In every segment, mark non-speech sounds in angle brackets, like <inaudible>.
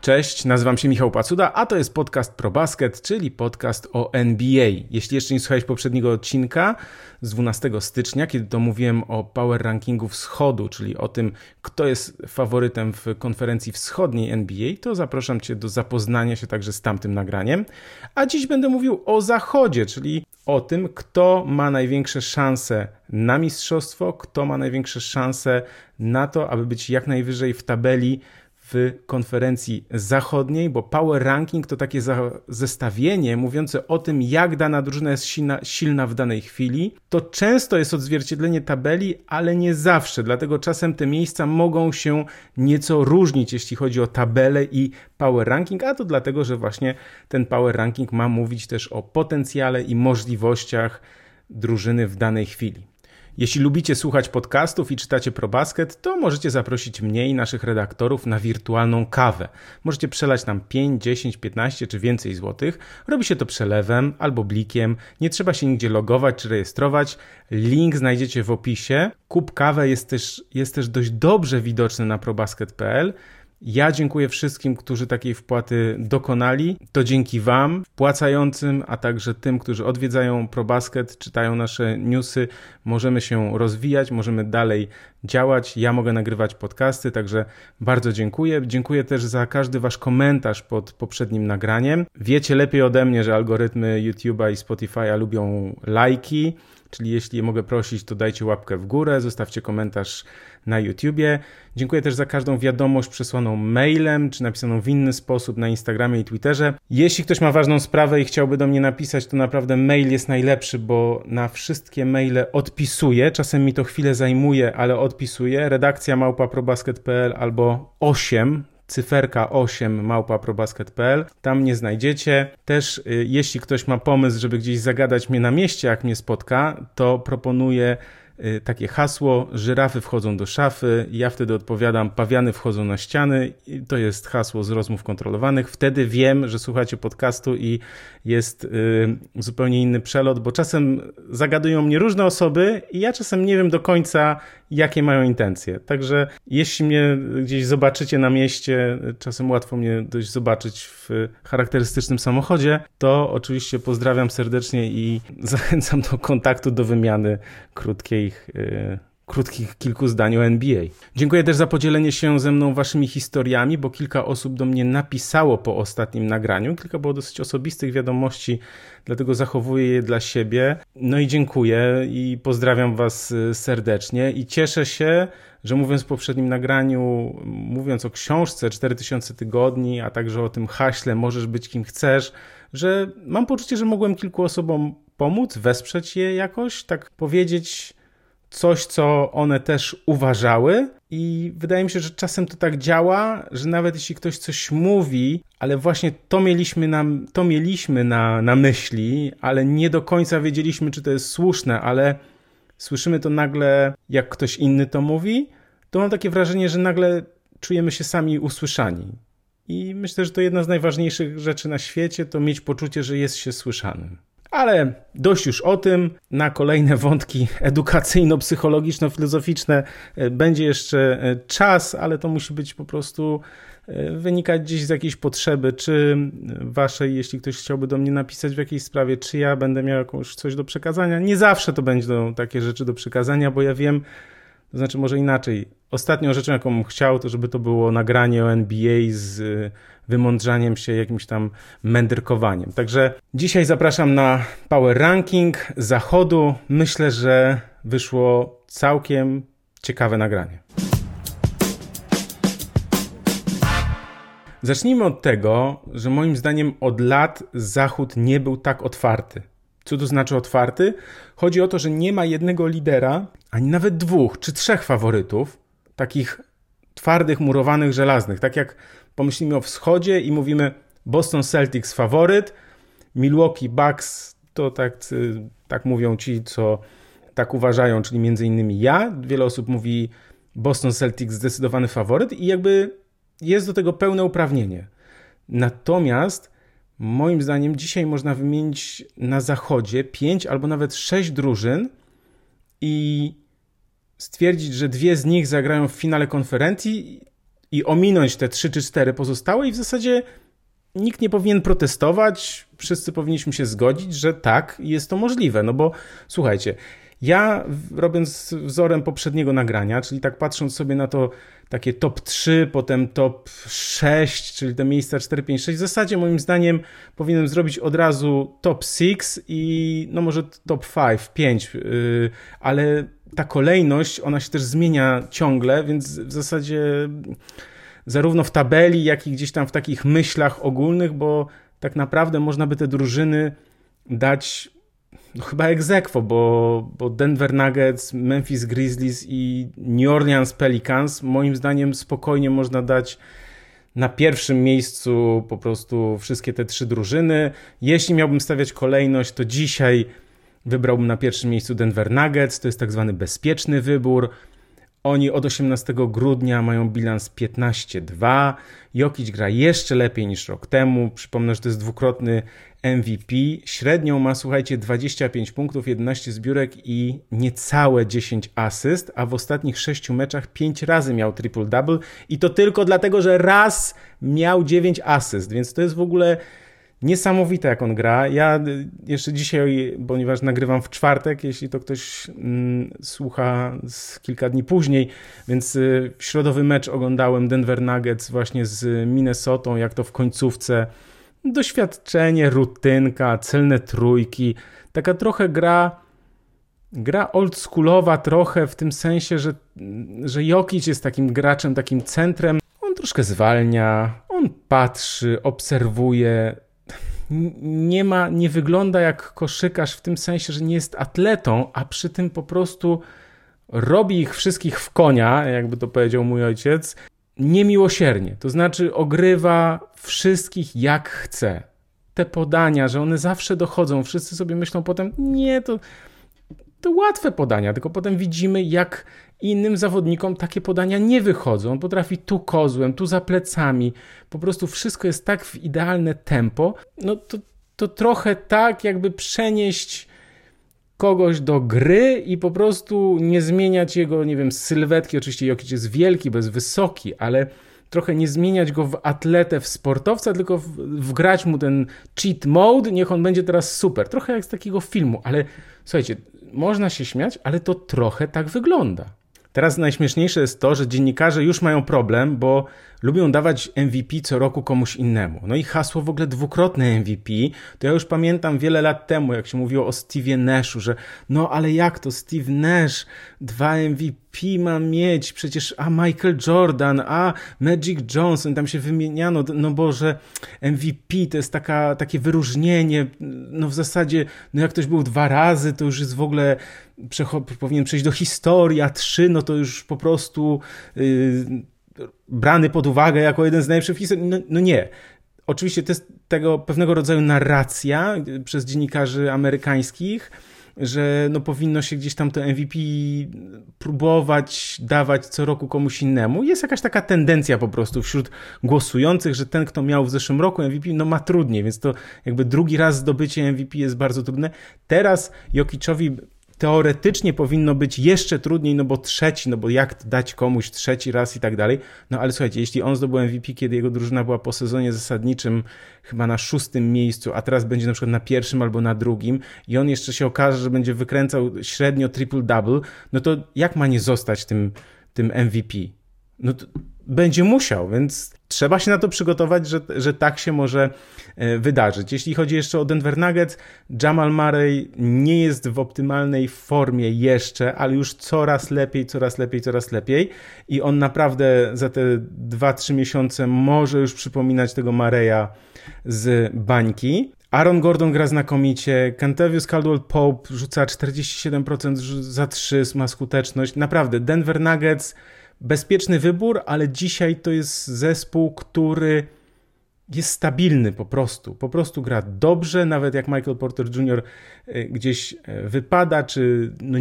Cześć, nazywam się Michał Pacuda, a to jest podcast ProBasket, czyli podcast o NBA. Jeśli jeszcze nie słuchałeś poprzedniego odcinka z 12 stycznia, kiedy to mówiłem o power rankingu wschodu, czyli o tym, kto jest faworytem w konferencji wschodniej NBA, to zapraszam Cię do zapoznania się także z tamtym nagraniem. A dziś będę mówił o zachodzie, czyli o tym, kto ma największe szanse na mistrzostwo, kto ma największe szanse na to, aby być jak najwyżej w tabeli w konferencji zachodniej, bo Power Ranking to takie zestawienie mówiące o tym, jak dana drużyna jest silna, silna w danej chwili. To często jest odzwierciedlenie tabeli, ale nie zawsze, dlatego czasem te miejsca mogą się nieco różnić, jeśli chodzi o tabelę i Power Ranking, a to dlatego, że właśnie ten Power Ranking ma mówić też o potencjale i możliwościach drużyny w danej chwili. Jeśli lubicie słuchać podcastów i czytacie ProBasket, to możecie zaprosić mnie i naszych redaktorów na wirtualną kawę. Możecie przelać nam 5, 10, 15 czy więcej złotych. Robi się to przelewem albo blikiem. Nie trzeba się nigdzie logować czy rejestrować. Link znajdziecie w opisie. Kup kawę jest też, jest też dość dobrze widoczny na probasket.pl. Ja dziękuję wszystkim, którzy takiej wpłaty dokonali. To dzięki Wam, wpłacającym, a także tym, którzy odwiedzają ProBasket, czytają nasze newsy, możemy się rozwijać, możemy dalej działać. Ja mogę nagrywać podcasty, także bardzo dziękuję. Dziękuję też za każdy Wasz komentarz pod poprzednim nagraniem. Wiecie lepiej ode mnie, że algorytmy YouTube'a i Spotify'a lubią lajki. Czyli jeśli mogę prosić, to dajcie łapkę w górę, zostawcie komentarz na YouTubie. Dziękuję też za każdą wiadomość przesłaną mailem, czy napisaną w inny sposób na Instagramie i Twitterze. Jeśli ktoś ma ważną sprawę i chciałby do mnie napisać, to naprawdę mail jest najlepszy, bo na wszystkie maile odpisuję. Czasem mi to chwilę zajmuje, ale odpisuję. Redakcja małpa.probasket.pl albo 8 cyferka 8 małpa.probasket.pl. Tam mnie znajdziecie. Też y, jeśli ktoś ma pomysł, żeby gdzieś zagadać mnie na mieście, jak mnie spotka, to proponuję Y, takie hasło, żyrafy wchodzą do szafy, ja wtedy odpowiadam, pawiany wchodzą na ściany, I to jest hasło z rozmów kontrolowanych. Wtedy wiem, że słuchacie podcastu i jest y, zupełnie inny przelot, bo czasem zagadują mnie różne osoby i ja czasem nie wiem do końca, jakie mają intencje. Także jeśli mnie gdzieś zobaczycie na mieście, czasem łatwo mnie dość zobaczyć w charakterystycznym samochodzie, to oczywiście pozdrawiam serdecznie i <laughs> zachęcam do kontaktu, do wymiany krótkiej yy, krótkich kilku zdań o NBA. Dziękuję też za podzielenie się ze mną waszymi historiami, bo kilka osób do mnie napisało po ostatnim nagraniu. Kilka było dosyć osobistych wiadomości, dlatego zachowuję je dla siebie. No i dziękuję i pozdrawiam was y, serdecznie i cieszę się, że mówiąc w poprzednim nagraniu, mówiąc o książce 4000 tygodni, a także o tym haśle możesz być kim chcesz, że mam poczucie, że mogłem kilku osobom pomóc, wesprzeć je jakoś, tak powiedzieć coś, co one też uważały. I wydaje mi się, że czasem to tak działa, że nawet jeśli ktoś coś mówi, ale właśnie to mieliśmy na, to mieliśmy na, na myśli, ale nie do końca wiedzieliśmy, czy to jest słuszne, ale słyszymy to nagle, jak ktoś inny to mówi, to mam takie wrażenie, że nagle czujemy się sami usłyszani. I myślę, że to jedna z najważniejszych rzeczy na świecie, to mieć poczucie, że jest się słyszanym. Ale dość już o tym. Na kolejne wątki <laughs> edukacyjno-psychologiczno-filozoficzne e, będzie jeszcze e, czas, ale to musi być po prostu e, wynikać gdzieś z jakiejś potrzeby, czy waszej, jeśli ktoś chciałby do mnie napisać w jakiejś sprawie, czy ja będę miał jakąś coś do przekazania. Nie zawsze to będą takie rzeczy do przekazania, bo ja wiem, to znaczy może inaczej. Ostatnią rzeczą, jaką chciał, to żeby to było nagranie o NBA z wymądrzaniem się, jakimś tam mędrkowaniem. Także dzisiaj zapraszam na Power Ranking Zachodu. Myślę, że wyszło całkiem ciekawe nagranie. Zacznijmy od tego, że moim zdaniem od lat Zachód nie był tak otwarty. Co to znaczy otwarty? Chodzi o to, że nie ma jednego lidera, ani nawet dwóch czy trzech faworytów, takich twardych, murowanych, żelaznych. Tak jak pomyślimy o wschodzie i mówimy Boston Celtics faworyt, Milwaukee Bucks to tak, tak mówią ci, co tak uważają, czyli między innymi ja. Wiele osób mówi Boston Celtics zdecydowany faworyt i jakby jest do tego pełne uprawnienie. Natomiast moim zdaniem dzisiaj można wymienić na zachodzie pięć albo nawet sześć drużyn i stwierdzić, że dwie z nich zagrają w finale konferencji i ominąć te 3 czy 4 pozostałe i w zasadzie nikt nie powinien protestować, wszyscy powinniśmy się zgodzić, że tak, jest to możliwe, no bo słuchajcie, ja robiąc wzorem poprzedniego nagrania, czyli tak patrząc sobie na to takie top 3, potem top 6, czyli te miejsca 4, 5, 6, w zasadzie moim zdaniem powinienem zrobić od razu top 6 i no może top 5, 5, yy, ale ta kolejność, ona się też zmienia ciągle, więc w zasadzie zarówno w tabeli, jak i gdzieś tam w takich myślach ogólnych, bo tak naprawdę można by te drużyny dać no chyba egzekwo, bo, bo Denver Nuggets, Memphis Grizzlies i New Orleans Pelicans moim zdaniem spokojnie można dać na pierwszym miejscu po prostu wszystkie te trzy drużyny. Jeśli miałbym stawiać kolejność, to dzisiaj wybrałbym na pierwszym miejscu Denver Nuggets, to jest tak zwany bezpieczny wybór. Oni od 18 grudnia mają bilans 15-2. Jokic gra jeszcze lepiej niż rok temu. Przypomnę, że to jest dwukrotny MVP. Średnią ma, słuchajcie, 25 punktów, 11 zbiórek i niecałe 10 asyst, a w ostatnich 6 meczach 5 razy miał triple-double i to tylko dlatego, że raz miał 9 asyst, więc to jest w ogóle Niesamowite, jak on gra. Ja y, jeszcze dzisiaj, ponieważ nagrywam w czwartek, jeśli to ktoś mm, słucha z kilka dni później, więc y, środowy mecz oglądałem Denver Nuggets właśnie z Minnesotą, jak to w końcówce. Doświadczenie, rutynka, celne trójki. Taka trochę gra gra oldschoolowa trochę w tym sensie, że, że Jokic jest takim graczem, takim centrem. On troszkę zwalnia, on patrzy, obserwuje, nie ma, nie wygląda jak koszykarz w tym sensie, że nie jest atletą, a przy tym po prostu robi ich wszystkich w konia, jakby to powiedział mój ojciec, niemiłosiernie. To znaczy ogrywa wszystkich jak chce. Te podania, że one zawsze dochodzą, wszyscy sobie myślą potem, nie, to, to łatwe podania, tylko potem widzimy, jak innym zawodnikom takie podania nie wychodzą. On potrafi tu kozłem, tu za plecami. Po prostu wszystko jest tak w idealne tempo. No to, to trochę tak, jakby przenieść kogoś do gry i po prostu nie zmieniać jego, nie wiem, sylwetki. Oczywiście Jokic jest wielki, bez wysoki, ale trochę nie zmieniać go w atletę, w sportowca, tylko w, wgrać mu ten cheat mode, niech on będzie teraz super. Trochę jak z takiego filmu, ale słuchajcie, można się śmiać, ale to trochę tak wygląda. Teraz najśmieszniejsze jest to, że dziennikarze już mają problem, bo lubią dawać MVP co roku komuś innemu. No i hasło w ogóle dwukrotne MVP, to ja już pamiętam wiele lat temu, jak się mówiło o Steve Nashu, że no ale jak to Steve Nash dwa MVP ma mieć, przecież a Michael Jordan, a Magic Johnson, tam się wymieniano, no bo że MVP to jest taka, takie wyróżnienie, no w zasadzie, no jak ktoś był dwa razy, to już jest w ogóle powinien przejść do historii, a trzy, no to już po prostu yy, brany pod uwagę jako jeden z najlepszych historii. No, no nie. Oczywiście to jest tego pewnego rodzaju narracja przez dziennikarzy amerykańskich, że no powinno się gdzieś tam to MVP próbować dawać co roku komuś innemu. Jest jakaś taka tendencja po prostu wśród głosujących, że ten, kto miał w zeszłym roku MVP, no ma trudniej, więc to jakby drugi raz zdobycie MVP jest bardzo trudne. Teraz Jokiczowi teoretycznie powinno być jeszcze trudniej, no bo trzeci, no bo jak dać komuś trzeci raz i tak dalej. No ale słuchajcie, jeśli on zdobył MVP, kiedy jego drużyna była po sezonie zasadniczym chyba na szóstym miejscu, a teraz będzie na przykład na pierwszym albo na drugim i on jeszcze się okaże, że będzie wykręcał średnio triple-double, no to jak ma nie zostać tym, tym MVP? No to będzie musiał, więc trzeba się na to przygotować, że, że tak się może e, wydarzyć. Jeśli chodzi jeszcze o Denver Nuggets, Jamal Murray nie jest w optymalnej formie jeszcze, ale już coraz lepiej, coraz lepiej, coraz lepiej i on naprawdę za te 2-3 miesiące może już przypominać tego Mareya z bańki. Aaron Gordon gra znakomicie, Kentavious Caldwell Pope rzuca 47% za 3, ma skuteczność. Naprawdę, Denver Nuggets bezpieczny wybór, ale dzisiaj to jest zespół, który jest stabilny po prostu. Po prostu gra dobrze, nawet jak Michael Porter Jr. E, gdzieś e, wypada, czy no,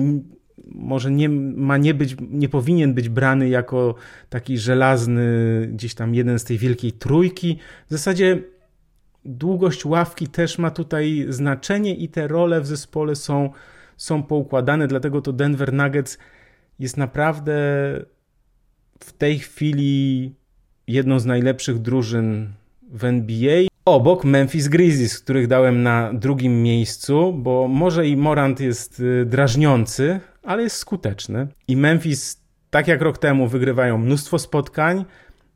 może nie ma nie być, nie powinien być brany jako taki żelazny gdzieś tam jeden z tej wielkiej trójki. W zasadzie długość ławki też ma tutaj znaczenie i te role w zespole są, są poukładane, dlatego to Denver Nuggets jest naprawdę w tej chwili jedną z najlepszych drużyn w NBA. Obok Memphis Grizzlies, których dałem na drugim miejscu, bo może i Morant jest y, drażniący, ale jest skuteczny. I Memphis, tak jak rok temu, wygrywają mnóstwo spotkań,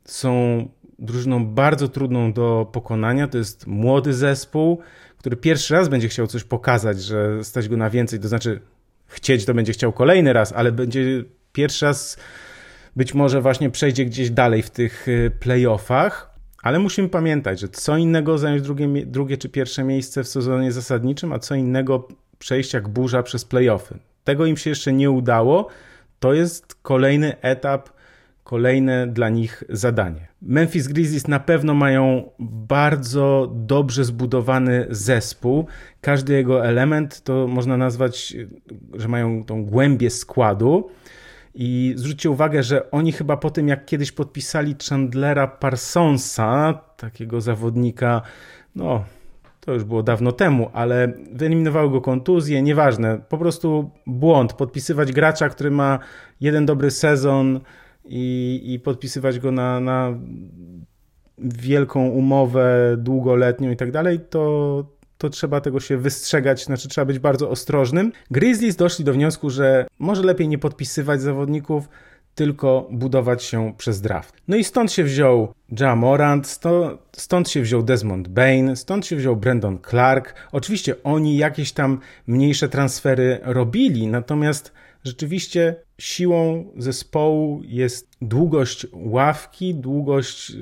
są drużyną bardzo trudną do pokonania. To jest młody zespół, który pierwszy raz będzie chciał coś pokazać, że stać go na więcej. To znaczy, chcieć to będzie chciał kolejny raz, ale będzie pierwszy raz być może właśnie przejdzie gdzieś dalej w tych y, playoffach. Ale musimy pamiętać, że co innego zająć drugie, drugie czy pierwsze miejsce w sezonie zasadniczym, a co innego przejść jak burza przez playoffy. Tego im się jeszcze nie udało. To jest kolejny etap, kolejne dla nich zadanie. Memphis Grizzlies na pewno mają bardzo dobrze zbudowany zespół. Każdy jego element to można nazwać, że mają tą głębię składu. I zwróćcie uwagę, że oni chyba po tym, jak kiedyś podpisali Chandlera Parsonsa, takiego zawodnika, no to już było dawno temu, ale wyeliminowały go kontuzje, nieważne, po prostu błąd. Podpisywać gracza, który ma jeden dobry sezon i, i podpisywać go na, na wielką umowę długoletnią i tak dalej, to, to trzeba tego się wystrzegać, znaczy trzeba być bardzo ostrożnym. Grizzlies doszli do wniosku, że może lepiej nie podpisywać zawodników, tylko budować się przez draft. No i stąd się wziął Ja Morant, stąd się wziął Desmond Bain, stąd się wziął Brandon Clark. Oczywiście oni jakieś tam mniejsze transfery robili, natomiast rzeczywiście siłą zespołu jest długość ławki, długość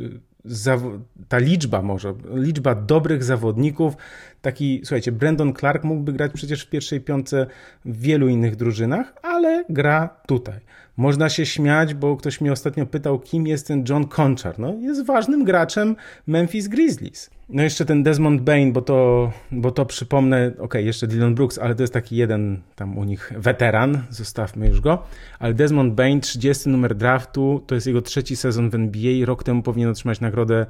ta liczba może, liczba dobrych zawodników, taki, słuchajcie, Brandon Clark mógłby grać przecież w pierwszej piątce w wielu innych drużynach, ale gra tutaj. Można się śmiać, bo ktoś mnie ostatnio pytał, kim jest ten John Conchar. No, jest ważnym graczem Memphis Grizzlies. No jeszcze ten Desmond Bain, bo to, bo to przypomnę, ok, jeszcze Dylan Brooks, ale to jest taki jeden tam u nich weteran, zostawmy już go, ale Desmond Bain, 30 numer draftu, to jest jego trzeci sezon w NBA, rok temu powinien otrzymać nagrodę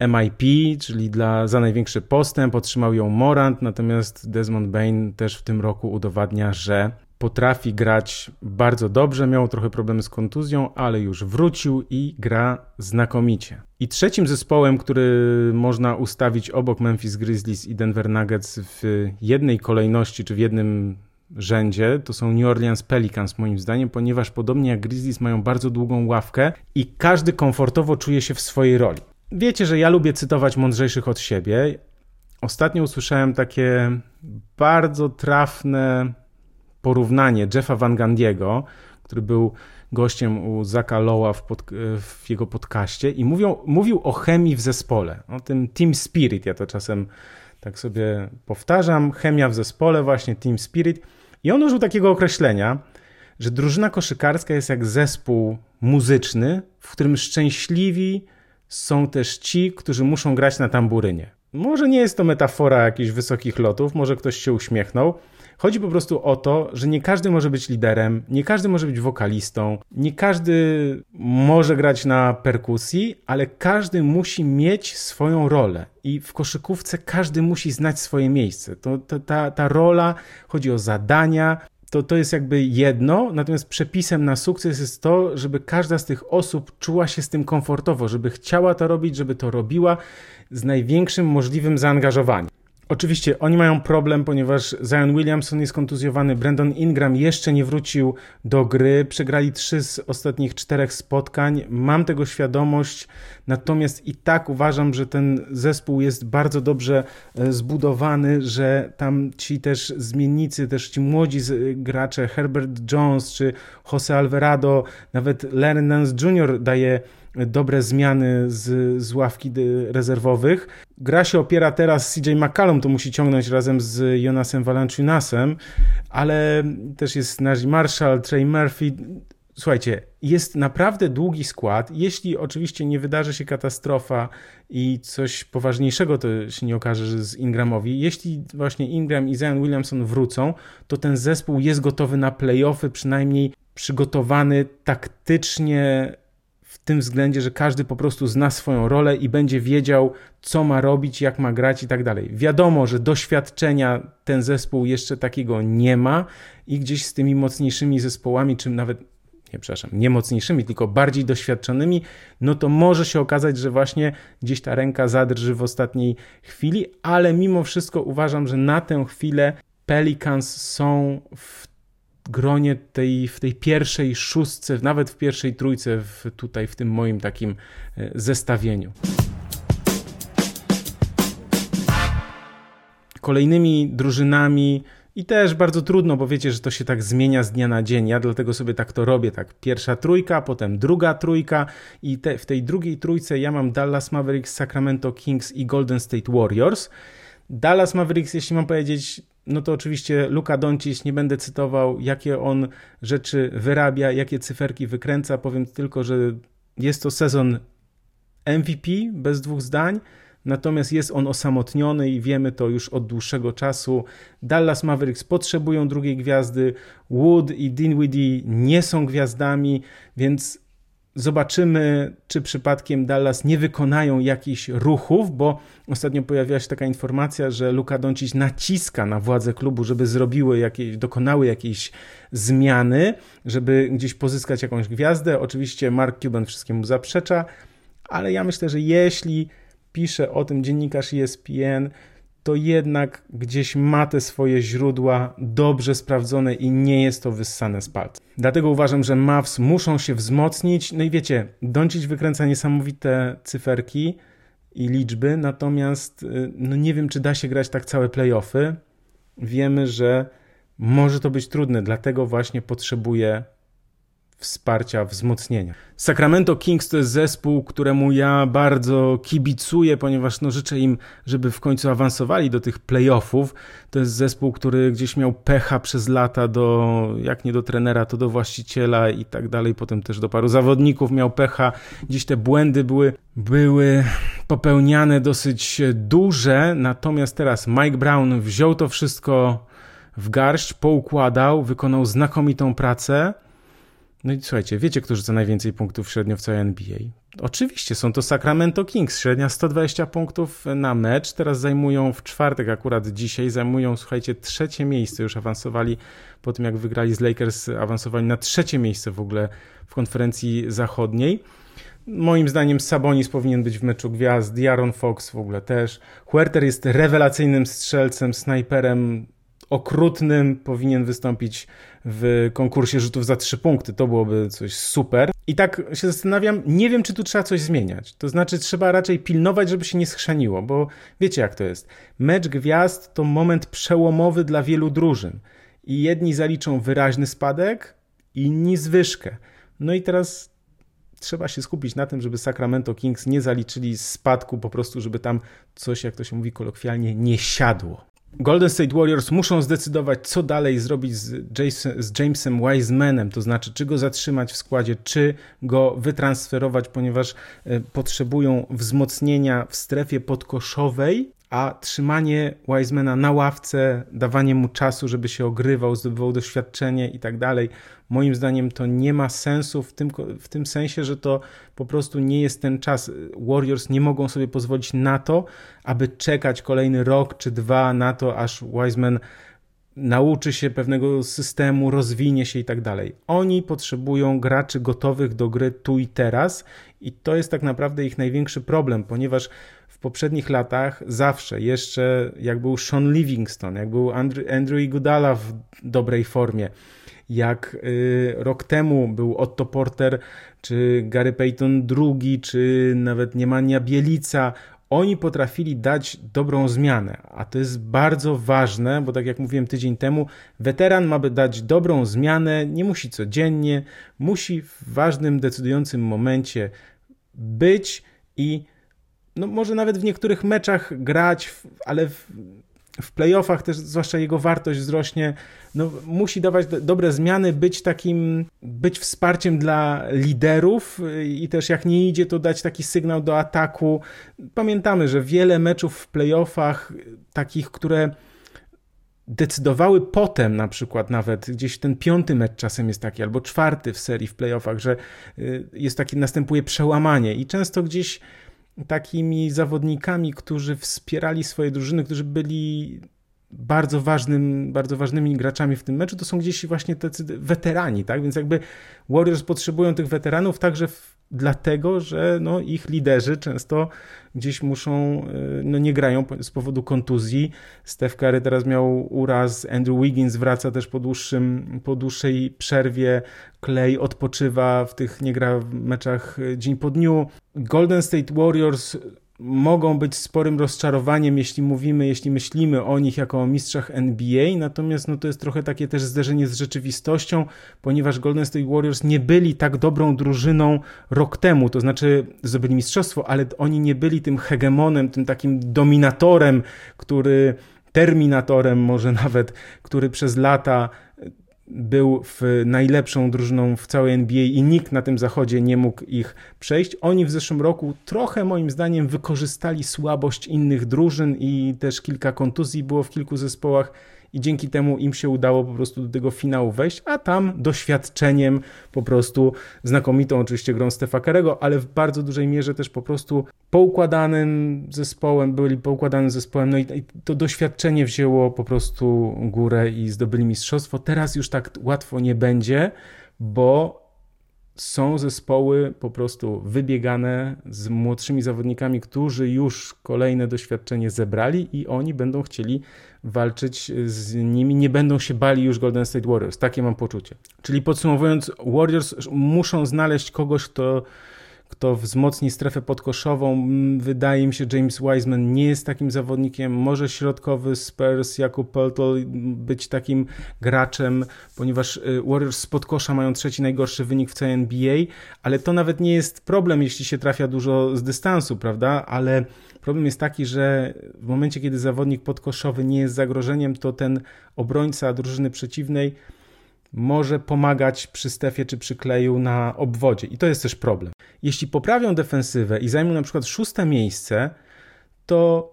MIP, czyli dla, za największy postęp, otrzymał ją Morant, natomiast Desmond Bain też w tym roku udowadnia, że potrafi grać bardzo dobrze, miał trochę problemy z kontuzją, ale już wrócił i gra znakomicie. I trzecim zespołem, który można ustawić obok Memphis Grizzlies i Denver Nuggets w jednej kolejności czy w jednym rzędzie, to są New Orleans Pelicans moim zdaniem, ponieważ podobnie jak Grizzlies mają bardzo długą ławkę i każdy komfortowo czuje się w swojej roli. Wiecie, że ja lubię cytować mądrzejszych od siebie. Ostatnio usłyszałem takie bardzo trafne porównanie Jeffa Van Gandiego, który był gościem u Zaka Lowa w, pod, w, jego podcaście i mówią, mówił o chemii w zespole, o tym team spirit. Ja to czasem tak sobie powtarzam. Chemia w zespole, właśnie team spirit. I on użył takiego określenia, że drużyna koszykarska jest jak zespół muzyczny, w którym szczęśliwi są też ci, którzy muszą grać na tamburynie. Może nie jest to metafora jakichś wysokich lotów, może ktoś się uśmiechnął, Chodzi po prostu o to, że nie każdy może być liderem, nie każdy może być wokalistą, nie każdy może grać na perkusji, ale każdy musi mieć swoją rolę. I w koszykówce każdy musi znać swoje miejsce. To, to ta, ta rola chodzi o zadania, to, to jest jakby jedno, natomiast przepisem na sukces jest to, żeby każda z tych osób czuła się z tym komfortowo, żeby chciała to robić, żeby to robiła z największym możliwym zaangażowaniem. Oczywiście oni mają problem, ponieważ Zion Williamson jest kontuzjowany, Brandon Ingram jeszcze nie wrócił do gry, przegrali trzy z ostatnich czterech spotkań. Mam tego świadomość, natomiast i tak uważam, że ten zespół jest bardzo dobrze e, zbudowany, że tam ci też zmiennicy, też ci młodzi gracze, Herbert Jones czy Jose Alvarado, nawet Larry Nance Jr. daje dobre zmiany z, z ławki rezerwowych. Gra się opiera teraz CJ McCallum, to musi ciągnąć razem z Jonasem Valanciunasem, ale też jest Najee Marshall, Trey Murphy. Słuchajcie, jest naprawdę długi skład. Jeśli oczywiście nie wydarzy się katastrofa i coś poważniejszego to się nie okaże że z Ingramowi, jeśli właśnie Ingram i Zion Williamson wrócą, to ten zespół jest gotowy na playoffy, przynajmniej przygotowany taktycznie tym względzie, że każdy po prostu zna swoją rolę i będzie wiedział, co ma robić, jak ma grać i tak dalej. Wiadomo, że doświadczenia ten zespół jeszcze takiego nie ma i gdzieś z tymi mocniejszymi zespołami, czy nawet nie przepraszam, nie mocniejszymi, tylko bardziej doświadczonymi, no to może się okazać, że właśnie gdzieś ta ręka zadrży w ostatniej chwili, ale mimo wszystko uważam, że na tę chwilę Pelicans są w gronie tej, w tej pierwszej szóstce, nawet w pierwszej trójce, w, tutaj w tym moim takim e, zestawieniu. Kolejnymi drużynami i też bardzo trudno, bo wiecie, że to się tak zmienia z dnia na dzień. Ja dlatego sobie tak to robię. Tak, pierwsza trójka, potem druga trójka i te, w tej drugiej trójce ja mam Dallas Mavericks, Sacramento Kings i Golden State Warriors. Dallas Mavericks, jeśli mam powiedzieć, no to oczywiście Luka Doncic, nie będę cytował, jakie on rzeczy wyrabia, jakie cyferki wykręca. Powiem tylko, że jest to sezon MVP, bez dwóch zdań. Natomiast jest on osamotniony i wiemy to już od dłuższego czasu. Dallas Mavericks potrzebują drugiej gwiazdy. Wood i Dinwiddie nie są gwiazdami, więc Zobaczymy, czy przypadkiem Dallas nie wykonają jakichś ruchów, bo ostatnio pojawiła się taka informacja, że Luka Doncic naciska na władze klubu, żeby zrobiły jakieś, dokonały jakiejś zmiany, żeby gdzieś pozyskać jakąś gwiazdę. Oczywiście Mark Cuban wszystkiemu zaprzecza, ale ja myślę, że jeśli pisze o tym dziennikarz ESPN, to jednak gdzieś ma te swoje źródła dobrze sprawdzone i nie jest to wyssane z palca. Dlatego uważam, że Mavs muszą się wzmocnić. No i wiecie, Doncic wykręca niesamowite cyferki i liczby, natomiast y, no nie wiem, czy da się grać tak całe playoffy. Wiemy, że może to być trudne, dlatego właśnie potrzebuje wsparcia, wzmocnienia. Sacramento Kings to jest zespół, któremu ja bardzo kibicuję, ponieważ no, życzę im, żeby w końcu awansowali do tych playoffów. To jest zespół, który gdzieś miał pecha przez lata do, jak nie do trenera, to do właściciela i tak dalej. Potem też do paru zawodników miał pecha. Gdzieś te błędy były, były popełniane dosyć duże, natomiast teraz Mike Brown wziął to wszystko w garść, poukładał, wykonał znakomitą pracę. No i słuchajcie, wiecie, kto rzuca najwięcej punktów średnio w całej NBA? Oczywiście, są to Sacramento Kings, średnia 120 punktów na mecz. Teraz zajmują w czwartek, akurat dzisiaj, zajmują, słuchajcie, trzecie miejsce. Już awansowali po tym, jak wygrali z Lakers, awansowali na trzecie miejsce w ogóle w konferencji zachodniej. Moim zdaniem Sabonis powinien być w meczu gwiazd, Diaron Fox w ogóle też. Huerter jest rewelacyjnym strzelcem, snajperem, okrutnym, powinien wystąpić w konkursie rzutów za trzy punkty. To byłoby coś super. I tak się zastanawiam, nie wiem, czy tu trzeba coś zmieniać. To znaczy, trzeba raczej pilnować, żeby się nie schrzaniło, bo wiecie, jak to jest. Mecz gwiazd to moment przełomowy dla wielu drużyn. I jedni zaliczą wyraźny spadek, inni zwyżkę. No i teraz trzeba się skupić na tym, żeby Sacramento Kings nie zaliczyli spadku, po prostu, żeby tam coś, jak to się mówi kolokwialnie, nie siadło. Golden State Warriors muszą zdecydować, co dalej zrobić z, Jason, z Jamesem Wisemanem, to znaczy, czy go zatrzymać w składzie, czy go wytransferować, ponieważ e, potrzebują wzmocnienia w strefie podkoszowej, a trzymanie Wisemana na ławce, dawanie mu czasu, żeby się ogrywał, zdobywał doświadczenie i tak dalej, moim zdaniem to nie ma sensu w tym, w tym sensie, że to po prostu nie jest ten czas. Warriors nie mogą sobie pozwolić na to, aby czekać kolejny rok czy dwa na to, aż Wiseman nauczy się pewnego systemu, rozwinie się i tak dalej. Oni potrzebują graczy gotowych do gry tu i teraz i to jest tak naprawdę ich największy problem, ponieważ w poprzednich latach zawsze, jeszcze jak był Sean Livingston, jak był Andrew, Andrew Iguodala w dobrej formie, jak y, rok temu był Otto Porter, czy Gary Payton II, czy nawet Niemania Bielica, oni potrafili dać dobrą zmianę, a to jest bardzo ważne, bo tak jak mówiłem tydzień temu, weteran ma by dać dobrą zmianę, nie musi codziennie, musi w ważnym, decydującym momencie być i no może nawet w niektórych meczach grać, ale w, w playoffach też zwłaszcza jego wartość wzrośnie. No, musi dawać dobre zmiany, być takim, być wsparciem dla liderów i też jak nie idzie, to dać taki sygnał do ataku. Pamiętamy, że wiele meczów w playoffach, takich, które decydowały potem, na przykład nawet gdzieś ten piąty mecz czasem jest taki, albo czwarty w serii w playoffach, że y, jest taki, następuje przełamanie i często gdzieś takimi zawodnikami, którzy wspierali swoje drużyny, którzy byli bardzo, ważnym, bardzo ważnymi graczami w tym meczu to są gdzieś właśnie tacy weterani, tak? Więc jakby Warriors potrzebują tych weteranów także w, dlatego, że no, ich liderzy często gdzieś muszą, y, no nie grają z powodu kontuzji. Steph Curry teraz miał uraz, Andrew Wiggins wraca też po, dłuższym, po dłuższej przerwie, Clay odpoczywa w tych, nie gra w meczach y, dzień po dniu. Golden State Warriors mogą być sporym rozczarowaniem, jeśli mówimy, jeśli myślimy o nich jako o mistrzach NBA, natomiast no to jest trochę takie też zderzenie z rzeczywistością, ponieważ Golden State Warriors nie byli tak dobrą drużyną rok temu, to znaczy zdobyli mistrzostwo, ale oni nie byli tym hegemonem, tym takim dominatorem, który terminatorem może <laughs> nawet, który przez lata był w najlepszą drużyną w całej NBA i nikt na tym zachodzie nie mógł ich przejść. Oni w zeszłym roku trochę moim zdaniem wykorzystali słabość innych drużyn i też kilka kontuzji było w kilku zespołach i dzięki temu im się udało po prostu do tego finału wejść, a tam doświadczeniem po prostu znakomitą oczywiście grą Stefa Karego, ale w bardzo dużej mierze też po prostu poukładanym zespołem, byli poukładanym zespołem, no i, i to doświadczenie wzięło po prostu górę i zdobyli mistrzostwo. Teraz już tak łatwo nie będzie, bo są zespoły po prostu wybiegane z młodszymi zawodnikami, którzy już kolejne doświadczenie zebrali i oni będą chcieli walczyć z nimi, nie będą się bali już Golden State Warriors. Takie mam poczucie. Czyli podsumowując, Warriors muszą znaleźć kogoś, kto kto wzmocni strefę podkoszową. Wydaje mi się, James Wiseman nie jest takim zawodnikiem. Może środkowy Spurs, Jakub Peltol być takim graczem, ponieważ y, Warriors z podkosza mają trzeci najgorszy wynik w całej NBA, ale to nawet nie jest problem, jeśli się trafia dużo z dystansu, prawda? Ale problem jest taki, że w momencie, kiedy zawodnik podkoszowy nie jest zagrożeniem, to ten obrońca drużyny przeciwnej może pomagać przy Stefie czy przy Kleju na obwodzie. I to jest też problem. Jeśli poprawią defensywę i zajmą na przykład szóste miejsce, to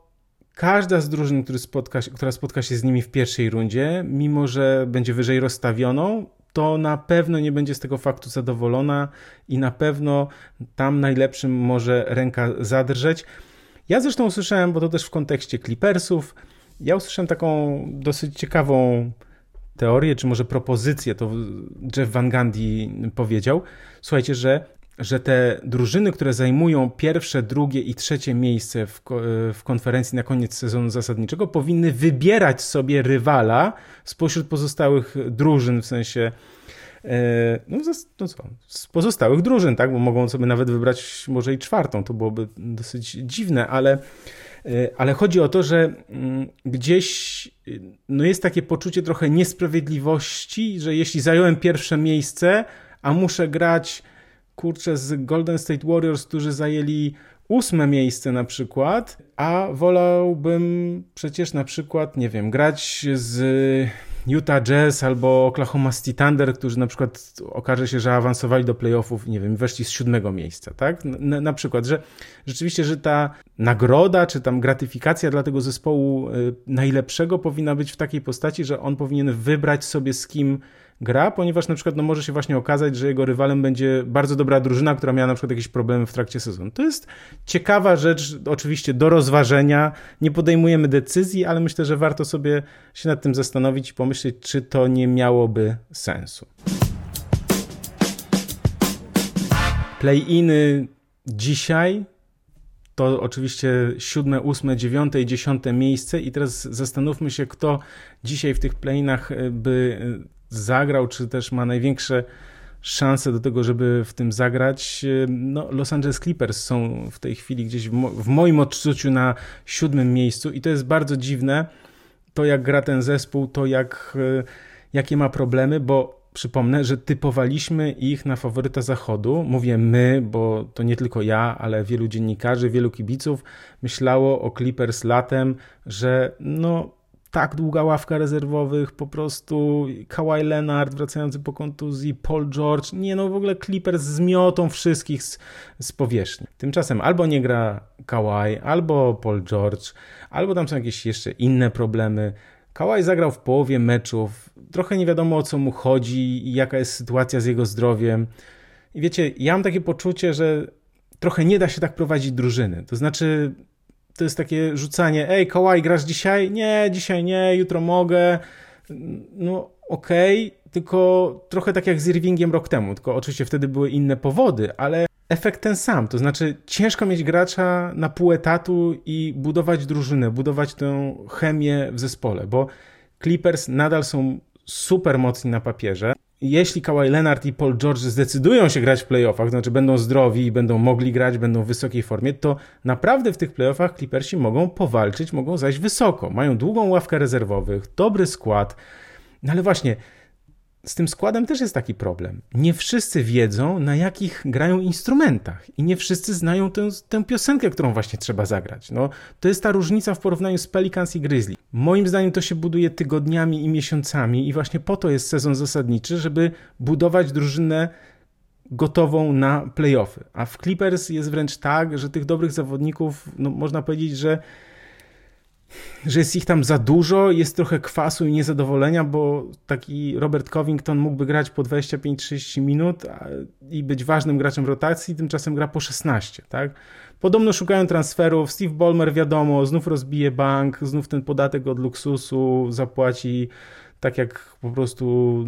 każda z drużyn, który spotka się, która spotka się z nimi w pierwszej rundzie, mimo że będzie wyżej rozstawioną, to na pewno nie będzie z tego faktu zadowolona i na pewno tam najlepszym może ręka zadrżeć. Ja zresztą usłyszałem, bo to też w kontekście Clippersów, ja usłyszałem taką dosyć ciekawą teorię, czy może propozycję, to Jeff Van Gundy powiedział, słuchajcie, że, że te drużyny, które zajmują pierwsze, drugie i trzecie miejsce w, w konferencji na koniec sezonu zasadniczego, powinny wybierać sobie rywala spośród pozostałych drużyn, w sensie e, no, no co, z pozostałych drużyn, tak, bo mogą sobie nawet wybrać może i czwartą, to byłoby dosyć dziwne, ale ale chodzi o to, że mm, gdzieś no jest takie poczucie trochę niesprawiedliwości, że jeśli zająłem pierwsze miejsce, a muszę grać kurczę z Golden State Warriors, którzy zajęli ósme miejsce na przykład, a wolałbym przecież na przykład, nie wiem, grać z Utah Jazz albo Oklahoma City Thunder, którzy na przykład okaże się, że awansowali do playoffów, nie wiem, weszli z siódmego miejsca, tak? Na, na przykład, że rzeczywiście, że ta nagroda, czy tam gratyfikacja dla tego zespołu y, najlepszego powinna być w takiej postaci, że on powinien wybrać sobie z kim gra, ponieważ na przykład no, może się właśnie okazać, że jego rywalem będzie bardzo dobra drużyna, która miała na przykład jakieś problemy w trakcie sezonu. To jest ciekawa rzecz, oczywiście do rozważenia. Nie podejmujemy decyzji, ale myślę, że warto sobie się nad tym zastanowić i pomyśleć, czy to nie miałoby sensu. Play-iny dzisiaj to oczywiście siódme, ósme, dziewiąte i dziesiąte miejsce i teraz zastanówmy się, kto dzisiaj w tych playinach by zagrał, czy też ma największe szanse do tego, żeby w tym zagrać. No, Los Angeles Clippers są w tej chwili gdzieś w, mo w moim odczuciu na siódmym miejscu i to jest bardzo dziwne, to jak gra ten zespół, to jak, jakie ma problemy, bo przypomnę, że typowaliśmy ich na faworyta zachodu. Mówię my, bo to nie tylko ja, ale wielu dziennikarzy, wielu kibiców myślało o Clippers latem, że no tak długa ławka rezerwowych, po prostu Kawhi Leonard wracający po kontuzji, Paul George, nie no w ogóle Clippers zmiotą wszystkich z, z powierzchni. Tymczasem albo nie gra Kawhi, albo Paul George, albo tam są jakieś jeszcze inne problemy. Kawhi zagrał w połowie meczów, trochę nie wiadomo o co mu chodzi i jaka jest sytuacja z jego zdrowiem. I wiecie, ja mam takie poczucie, że trochę nie da się tak prowadzić drużyny. To znaczy, to jest takie rzucanie, ej, Kawhi, grasz dzisiaj? Nie, dzisiaj nie, jutro mogę. No okej, okay, tylko trochę tak jak z Irvingiem rok temu, tylko oczywiście wtedy były inne powody, ale efekt ten sam. To znaczy, ciężko mieć gracza na pół etatu i budować drużynę, budować tę chemię w zespole, bo Clippers nadal są super mocni na papierze. Jeśli Kawhi Leonard i Paul George zdecydują się grać w playoffach, znaczy będą zdrowi i będą mogli grać, będą w wysokiej formie, to naprawdę w tych playoffach Clippersi mogą powalczyć, mogą zajść wysoko. Mają długą ławkę rezerwowych, dobry skład. No ale właśnie, z tym składem też jest taki problem. Nie wszyscy wiedzą, na jakich grają instrumentach i nie wszyscy znają tę, tę piosenkę, którą właśnie trzeba zagrać. No, to jest ta różnica w porównaniu z Pelicans i Grizzly. Moim zdaniem to się buduje tygodniami i miesiącami i właśnie po to jest sezon zasadniczy, żeby budować drużynę gotową na playoffy. A w Clippers jest wręcz tak, że tych dobrych zawodników, no, można powiedzieć, że że jest ich tam za dużo, jest trochę kwasu i niezadowolenia, bo taki Robert Covington mógłby grać po 25-30 minut i być ważnym graczem rotacji, tymczasem gra po 16, tak? Podobno szukają transferów, Steve Ballmer wiadomo, znów rozbije bank, znów ten podatek od luksusu zapłaci tak jak po prostu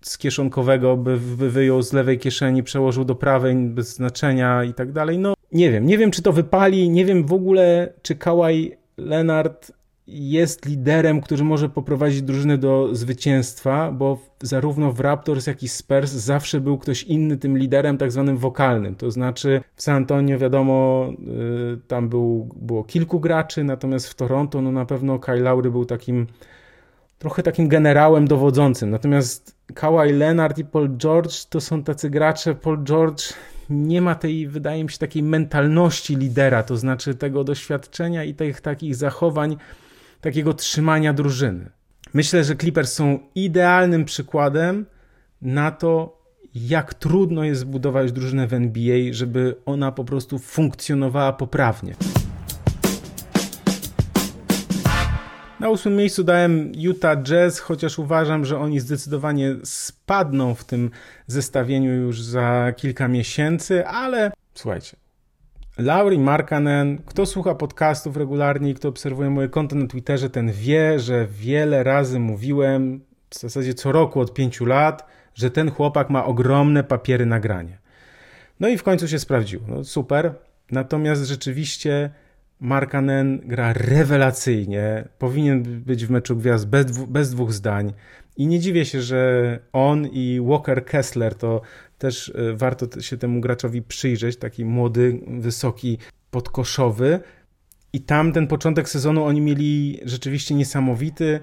z kieszonkowego by, by wyjął z lewej kieszeni, przełożył do prawej bez znaczenia i tak dalej. No nie wiem, nie wiem czy to wypali, nie wiem w ogóle czy Kałaj Leonard jest liderem, który może poprowadzić drużynę do zwycięstwa, bo zarówno w Raptors, jak i Spurs zawsze był ktoś inny tym liderem tak zwanym wokalnym. To znaczy w San Antonio wiadomo, y, tam był, było kilku graczy, natomiast w Toronto no na pewno Kyle Lowry był takim trochę takim generałem dowodzącym. Natomiast Kawhi Leonard i Paul George to są tacy gracze. Paul George nie ma tej, wydaje mi się, takiej mentalności lidera, to znaczy tego doświadczenia i tych takich zachowań, takiego trzymania drużyny. Myślę, że Clippers są idealnym przykładem na to, jak trudno jest zbudować drużynę w NBA, żeby ona po prostu funkcjonowała poprawnie. Na ósmym miejscu dałem Utah Jazz, chociaż uważam, że oni zdecydowanie spadną w tym zestawieniu już za kilka miesięcy, ale słuchajcie. Laurie Markanen, kto słucha podcastów regularnie i kto obserwuje moje konto na Twitterze, ten wie, że wiele razy mówiłem, w zasadzie co roku od pięciu lat, że ten chłopak ma ogromne papiery nagranie. No i w końcu się sprawdziło. No super. Natomiast rzeczywiście Markanen gra rewelacyjnie, powinien być w meczu gwiazd bez, bez dwóch zdań. I nie dziwię się, że on i Walker Kessler to też e, warto się temu graczowi przyjrzeć. Taki młody, wysoki, podkoszowy. I tam ten początek sezonu oni mieli rzeczywiście niesamowity.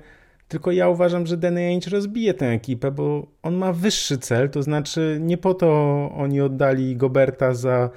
Tylko ja uważam, że Danny Ainge rozbije tę ekipę, bo on ma wyższy cel. To znaczy, nie po to oni oddali Goberta za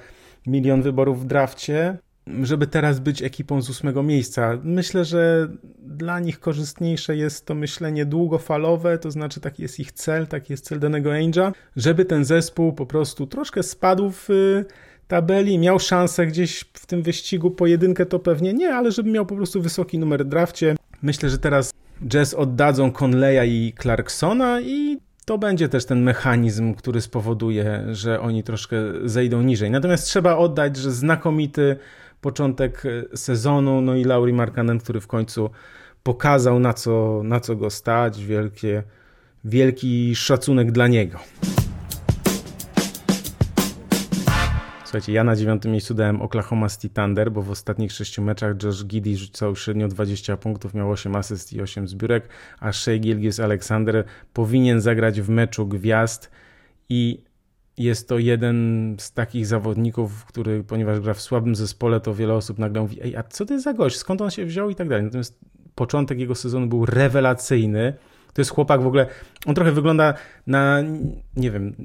milion wyborów w drafcie, żeby teraz być ekipą z ósmego miejsca. Myślę, że dla nich korzystniejsze jest to myślenie długofalowe, to znaczy taki jest ich cel, taki jest cel danego Angela, żeby ten zespół po prostu troszkę spadł w y, tabeli, miał szansę gdzieś w tym wyścigu pojedynkę, to pewnie nie, ale żeby miał po prostu wysoki numer w drafcie. Myślę, że teraz Jazz oddadzą Conleya i Clarksona i to będzie też ten mechanizm, który spowoduje, że oni troszkę zejdą niżej. Natomiast trzeba oddać, że znakomity początek e, sezonu, no i Lauri Markanen, który w końcu pokazał na co, na co go stać, wielkie, wielki szacunek dla niego. Słuchajcie, ja na dziewiątym miejscu dałem Oklahoma City Thunder, bo w ostatnich sześciu meczach Josh Giddy rzucał średnio 20 punktów, miał 8 asyst i 8 zbiórek, a Shea Gilgis Alexander powinien zagrać w meczu gwiazd i jest to jeden z takich zawodników, który, ponieważ gra w słabym zespole, to wiele osób nagle mówi, ej, a co to jest za gość, skąd on się wziął i tak dalej. Natomiast początek jego sezonu był rewelacyjny. To jest chłopak w ogóle, on trochę wygląda na, nie wiem,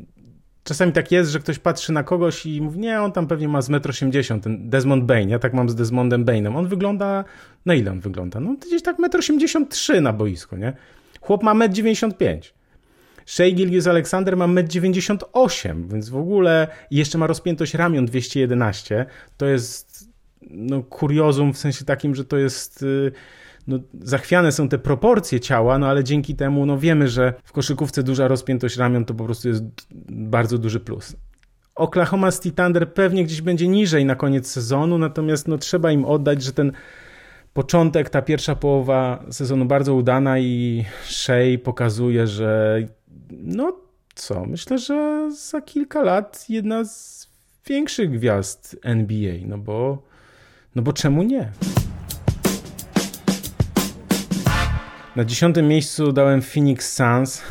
czasami tak jest, że ktoś patrzy na kogoś i mówi, nie, on tam pewnie ma z 1,80 m, ten Desmond Bain, ja tak mam z Desmondem Bainem. On wygląda, na ile on wygląda? No gdzieś tak 1,83 m na boisko, nie? Chłop ma 1,95 m. Shea Gilgius Alexander ma 1,98 m, więc w ogóle jeszcze ma rozpiętość ramion 211. To jest no, kuriozum w sensie takim, że to jest. Y, no, zachwiane są te proporcje ciała, no ale dzięki temu no, wiemy, że w koszykówce duża rozpiętość ramion to po prostu jest bardzo duży plus. Oklahoma City Thunder pewnie gdzieś będzie niżej na koniec sezonu, natomiast no, trzeba im oddać, że ten początek, ta pierwsza połowa sezonu bardzo udana i Shea pokazuje, że no co, myślę, że za kilka lat jedna z większych gwiazd NBA, no bo, no bo czemu nie? Na dziesiątym miejscu dałem Phoenix Suns.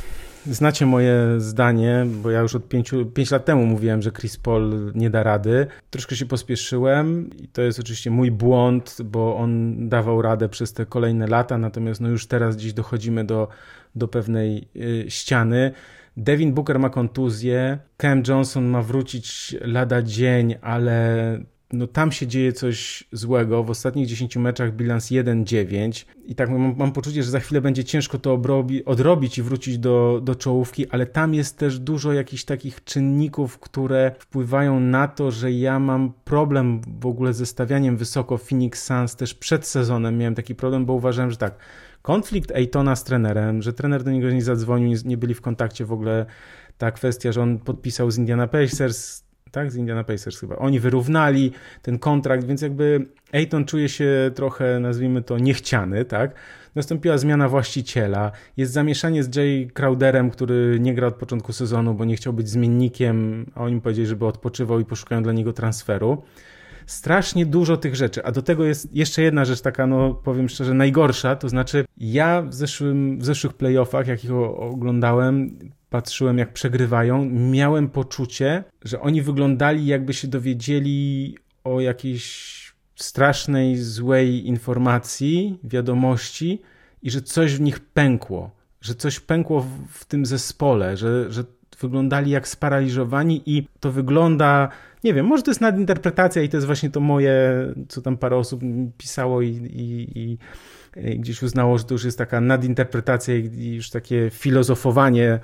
Znacie moje zdanie, bo ja już od pięciu, pięć lat temu mówiłem, że Chris Paul nie da rady. Troszkę się pospieszyłem i to jest oczywiście mój błąd, bo on dawał radę przez te kolejne lata, natomiast no już teraz dziś dochodzimy do, do pewnej y, ściany. Devin Booker ma kontuzję, Cam Johnson ma wrócić lada dzień, ale no tam się dzieje coś złego. W ostatnich 10 meczach bilans 1-9 i tak mam, mam, poczucie, że za chwilę będzie ciężko to obrobi, odrobić i wrócić do, do czołówki, ale tam jest też dużo jakichś takich czynników, które wpływają na to, że ja mam problem w ogóle ze stawianiem wysoko Phoenix Suns też przed sezonem miałem taki problem, bo uważałem, że tak, konflikt Ejtona z trenerem, że trener do niego nie zadzwonił, nie, byli w kontakcie w ogóle, ta kwestia, że on podpisał z Indiana Pacers, tak, z Indiana Pacers chyba. Oni wyrównali ten kontrakt, więc jakby Ayton czuje się trochę, nazwijmy to, niechciany, tak. Nastąpiła zmiana właściciela, jest zamieszanie z Jay Crowderem, który nie gra od początku sezonu, bo nie chciał być zmiennikiem, a oni powiedzieli, żeby odpoczywał i poszukają dla niego transferu. Strasznie dużo tych rzeczy, a do tego jest jeszcze jedna rzecz taka, no powiem szczerze, najgorsza, to znaczy ja w, zeszłym, w zeszłych playoffach, jak ich oglądałem, patrzyłem jak przegrywają, miałem poczucie, że oni wyglądali jakby się dowiedzieli o jakiejś strasznej, złej informacji, wiadomości i że coś w nich pękło, że coś pękło w, w tym zespole, że, że wyglądali jak sparaliżowani i to wygląda, nie wiem, może to jest nadinterpretacja i to jest właśnie to moje, co tam parę osób pisało i, i, i gdzieś uznało, że to już jest taka nadinterpretacja i już takie filozofowanie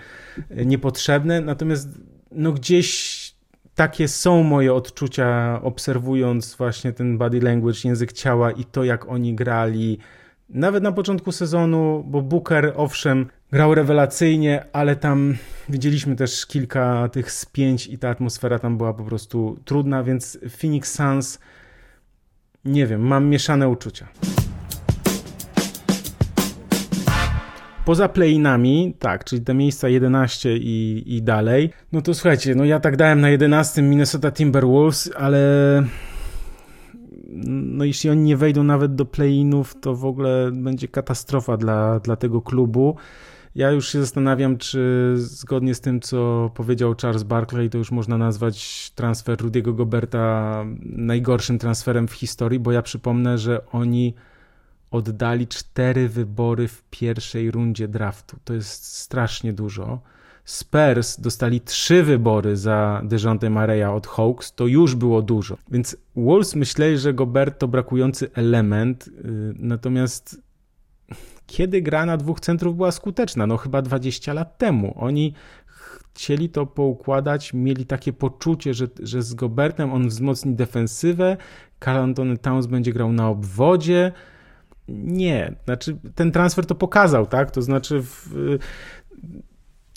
niepotrzebne, natomiast no gdzieś takie są moje odczucia, obserwując właśnie ten body language, język ciała i to, jak oni grali. Nawet na początku sezonu, bo Booker, owszem, grał rewelacyjnie, ale tam widzieliśmy też kilka tych spięć i ta atmosfera tam była po prostu trudna, więc Phoenix Suns, nie wiem, mam mieszane uczucia. Poza playinami, tak, czyli te miejsca 11 i, i dalej, no to słuchajcie, no ja tak dałem na 11 Minnesota Timberwolves, ale no jeśli oni nie wejdą nawet do playinów, to w ogóle będzie katastrofa dla, dla tego klubu. Ja już się zastanawiam, czy zgodnie z tym, co powiedział Charles Barkley, to już można nazwać transfer Rudiego Goberta najgorszym transferem w historii, bo ja przypomnę, że oni oddali cztery wybory w pierwszej rundzie draftu. To jest strasznie dużo. Spurs dostali trzy wybory za Dejounte Mareya od Hawks, to już było dużo. Więc Wolves myśleli, że Gobert to brakujący element, y, natomiast kiedy gra na dwóch centrów była skuteczna? No chyba 20 lat temu. Oni chcieli to poukładać, mieli takie poczucie, że, że z Gobertem on wzmocni defensywę, Anthony Towns będzie grał na obwodzie, nie, znaczy ten transfer to pokazał, tak? To znaczy w,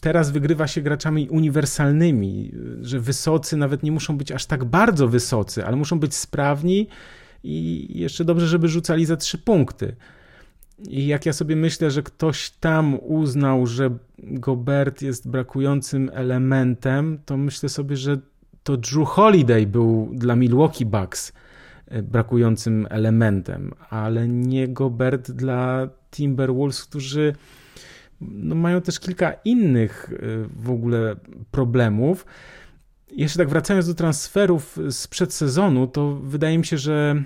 teraz wygrywa się graczami uniwersalnymi, że wysocy nawet nie muszą być aż tak bardzo wysocy, ale muszą być sprawni i jeszcze dobrze, żeby rzucali za trzy punkty. I jak ja sobie myślę, że ktoś tam uznał, że Gobert jest brakującym elementem, to myślę sobie, że to Drew Holiday był dla Milwaukee Bucks brakującym elementem, ale nie Gobert dla Timberwolves, którzy no, mają też kilka innych y, w ogóle problemów. Jeszcze tak wracając do transferów sprzed sezonu, to wydaje mi się, że,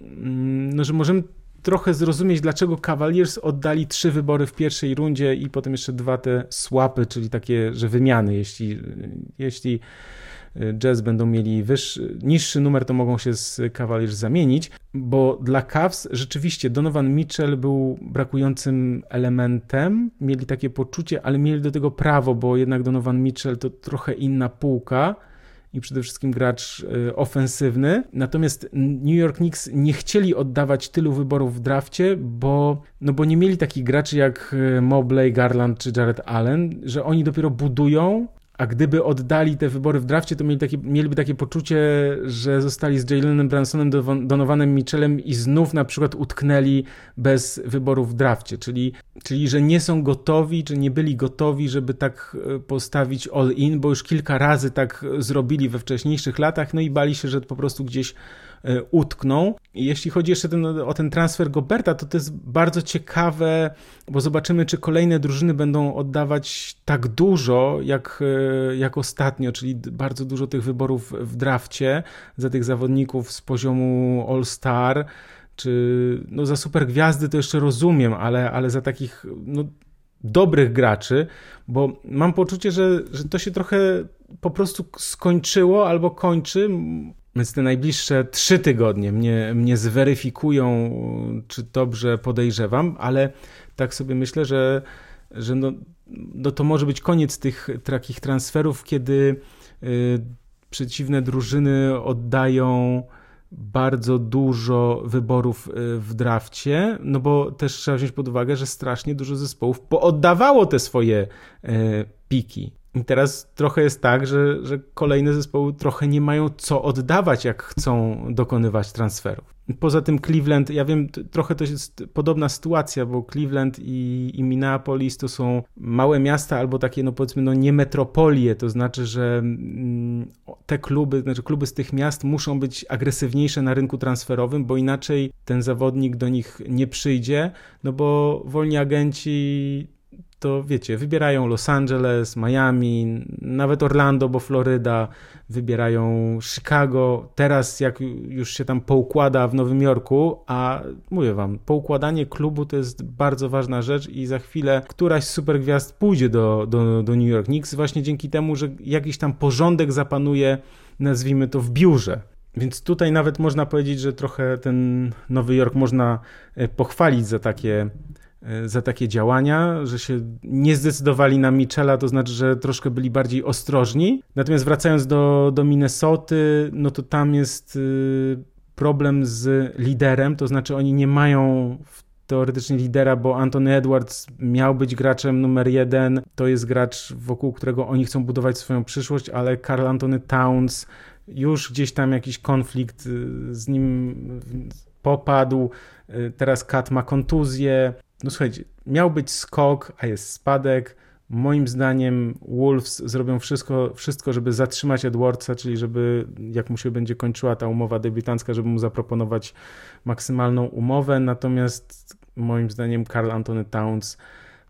mm, no, że możemy trochę zrozumieć, dlaczego Cavaliers oddali trzy wybory w pierwszej rundzie i potem jeszcze dwa te swapy, czyli takie, że wymiany, jeśli, jeśli Jazz będą mieli wyższy, niższy numer, to mogą się z Cavaliers zamienić, bo dla Cavs rzeczywiście Donovan Mitchell był brakującym elementem, mieli takie poczucie, ale mieli do tego prawo, bo jednak Donovan Mitchell to trochę inna półka i przede wszystkim gracz y, ofensywny. Natomiast New York Knicks nie chcieli oddawać tylu wyborów w drafcie, bo, no bo nie mieli takich graczy jak y, Mobley, Garland czy Jared Allen, że oni dopiero budują, a gdyby oddali te wybory w drafcie, to mieli takie, mieliby takie poczucie, że zostali z Jalenem Bransonem, Donovanem Mitchellem i znów na przykład utknęli bez wyborów w drafcie, czyli, czyli że nie są gotowi, czy nie byli gotowi, żeby tak e, postawić all-in, bo już kilka razy tak zrobili we wcześniejszych latach, no i bali się, że po prostu gdzieś E, utkną. I jeśli chodzi jeszcze ten, o ten transfer Goberta, to to jest bardzo ciekawe, bo zobaczymy, czy kolejne drużyny będą oddawać tak dużo, jak, e, jak ostatnio, czyli bardzo dużo tych wyborów w drafcie za tych zawodników z poziomu All-Star, czy no za super gwiazdy to jeszcze rozumiem, ale, ale za takich no, dobrych graczy, bo mam poczucie, że, że to się trochę po prostu skończyło albo kończy. Więc te najbliższe trzy tygodnie mnie, mnie zweryfikują, czy dobrze podejrzewam, ale tak sobie myślę, że, że no, no to może być koniec tych takich transferów, kiedy y, przeciwne drużyny oddają bardzo dużo wyborów y, w drafcie, no bo też trzeba wziąć pod uwagę, że strasznie dużo zespołów pooddawało te swoje y, piki. I teraz trochę jest tak, że, że kolejne zespoły trochę nie mają co oddawać, jak chcą dokonywać transferów. Poza tym Cleveland, ja wiem, trochę to jest podobna sytuacja, bo Cleveland i, i Minneapolis to są małe miasta albo takie, no powiedzmy, no nie metropolie, to znaczy, że mm, te kluby, znaczy kluby z tych miast muszą być agresywniejsze na rynku transferowym, bo inaczej ten zawodnik do nich nie przyjdzie, no bo wolni agenci to wiecie, wybierają Los Angeles, Miami, nawet Orlando, bo Floryda, wybierają Chicago. Teraz, jak już się tam poukłada w Nowym Jorku, a mówię wam, poukładanie klubu to jest bardzo ważna rzecz i za chwilę któraś z supergwiazd pójdzie do, do, do New York Knicks właśnie dzięki temu, że jakiś tam porządek zapanuje, nazwijmy to, w biurze. Więc tutaj nawet można powiedzieć, że trochę ten Nowy Jork można e, pochwalić za takie za takie działania, że się nie zdecydowali na Michela, to znaczy, że troszkę byli bardziej ostrożni. Natomiast wracając do, do Minnesoty, no to tam jest y, problem z liderem, to znaczy oni nie mają teoretycznie lidera, bo Anthony Edwards miał być graczem numer jeden. To jest gracz, wokół którego oni chcą budować swoją przyszłość, ale Carl Anthony Towns już gdzieś tam jakiś konflikt y, z nim popadł. Y, teraz Kat ma kontuzję no słuchajcie, miał być skok, a jest spadek. Moim zdaniem Wolves zrobią wszystko, wszystko, żeby zatrzymać Edwardsa, czyli żeby, jak mu się będzie kończyła ta umowa debiutancka, żeby mu zaproponować maksymalną umowę. Natomiast moim zdaniem Carl Anthony Towns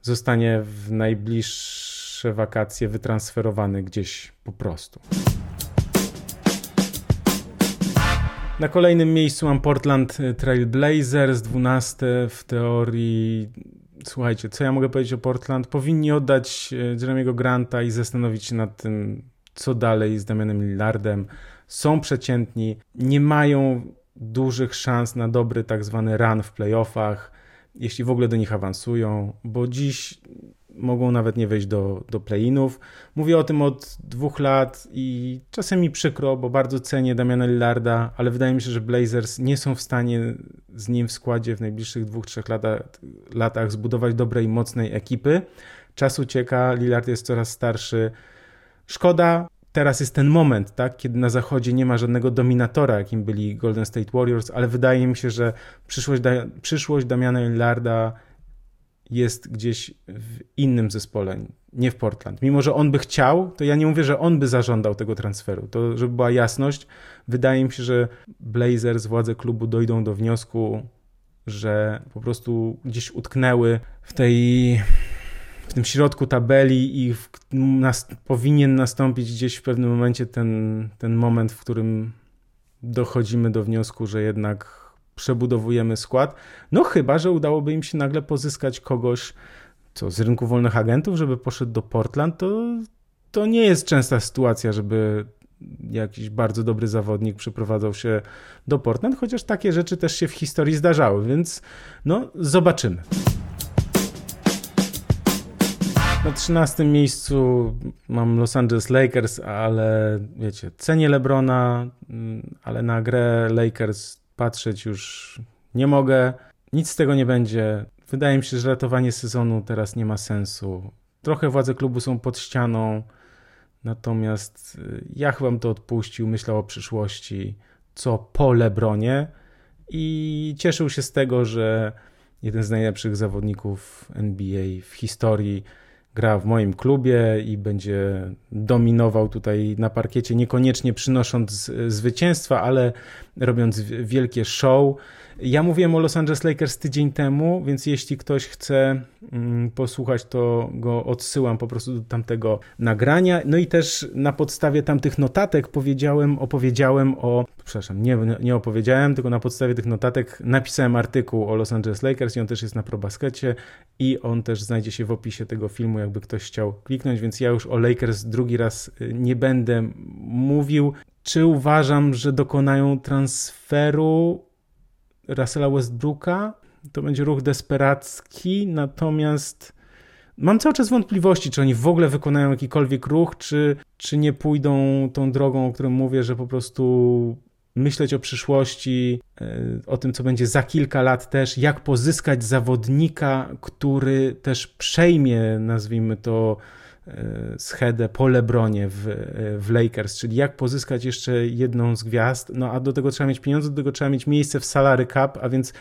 zostanie w najbliższe wakacje wytransferowany gdzieś po prostu. Na kolejnym miejscu mam Portland Trail Blazers, 12 w teorii. Słuchajcie, co ja mogę powiedzieć o Portland? Powinni oddać e, Jeremiego Granta i zastanowić się nad tym, co dalej z Damianem Lillardem. Są przeciętni, nie mają dużych szans na dobry tak zwany run w playoffach, jeśli w ogóle do nich awansują, bo dziś mogą nawet nie wejść do, do play-inów. Mówię o tym od dwóch lat i czasem mi przykro, bo bardzo cenię Damiana Lillarda, ale wydaje mi się, że Blazers nie są w stanie z nim w składzie w najbliższych dwóch, trzech latach, latach zbudować dobrej, mocnej ekipy. Czas ucieka, Lillard jest coraz starszy. Szkoda, teraz jest ten moment, tak, kiedy na zachodzie nie ma żadnego dominatora, jakim byli Golden State Warriors, ale wydaje mi się, że przyszłość, przyszłość Damiana Lillarda jest gdzieś w innym zespole, nie w Portland. Mimo, że on by chciał, to ja nie mówię, że on by zażądał tego transferu. To, żeby była jasność, wydaje mi się, że Blazers, władze klubu dojdą do wniosku, że po prostu gdzieś utknęły w tej w tym środku tabeli i w, nas, powinien nastąpić gdzieś w pewnym momencie ten, ten moment, w którym dochodzimy do wniosku, że jednak przebudowujemy skład. No chyba, że udałoby im się nagle pozyskać kogoś co, z rynku wolnych agentów, żeby poszedł do Portland, to, to nie jest częsta sytuacja, żeby jakiś bardzo dobry zawodnik przeprowadzał się do Portland, chociaż takie rzeczy też się w historii zdarzały, więc no zobaczymy. Na 13 miejscu mam Los Angeles Lakers, ale wiecie, cenię LeBrona, mm, ale na grę Lakers patrzeć już nie mogę. Nic z tego nie będzie. Wydaje mi się, że ratowanie sezonu teraz nie ma sensu. Trochę władze klubu są pod ścianą. Natomiast y, ja chyba bym to odpuścił, myślał o przyszłości, co po Lebronie i cieszył się z tego, że jeden z najlepszych zawodników NBA w historii gra w moim klubie i będzie dominował tutaj na parkiecie, niekoniecznie przynosząc zwycięstwa, ale robiąc wielkie show. Ja mówiłem o Los Angeles Lakers tydzień temu, więc jeśli ktoś chce mm, posłuchać, to go odsyłam po prostu do tamtego nagrania. No i też na podstawie tamtych notatek powiedziałem, opowiedziałem o, przepraszam, nie, nie opowiedziałem, tylko na podstawie tych notatek napisałem artykuł o Los Angeles Lakers i on też jest na ProBaskecie i on też znajdzie się w opisie tego filmu, jakby ktoś chciał kliknąć, więc ja już o Lakers drugi raz y, nie będę mówił. Czy uważam, że dokonają transferu Russella Westbrooka. To będzie ruch desperacki, natomiast mam cały czas wątpliwości, czy oni w ogóle wykonają jakikolwiek ruch, czy, czy nie pójdą tą drogą, o którym mówię, że po prostu myśleć o przyszłości, e, o tym, co będzie za kilka lat też, jak pozyskać zawodnika, który też przejmie, nazwijmy to, e, schedę po Lebronie w, e, w Lakers, czyli jak pozyskać jeszcze jedną z gwiazd, no a do tego trzeba mieć pieniądze, do tego trzeba mieć miejsce w salary cap, a więc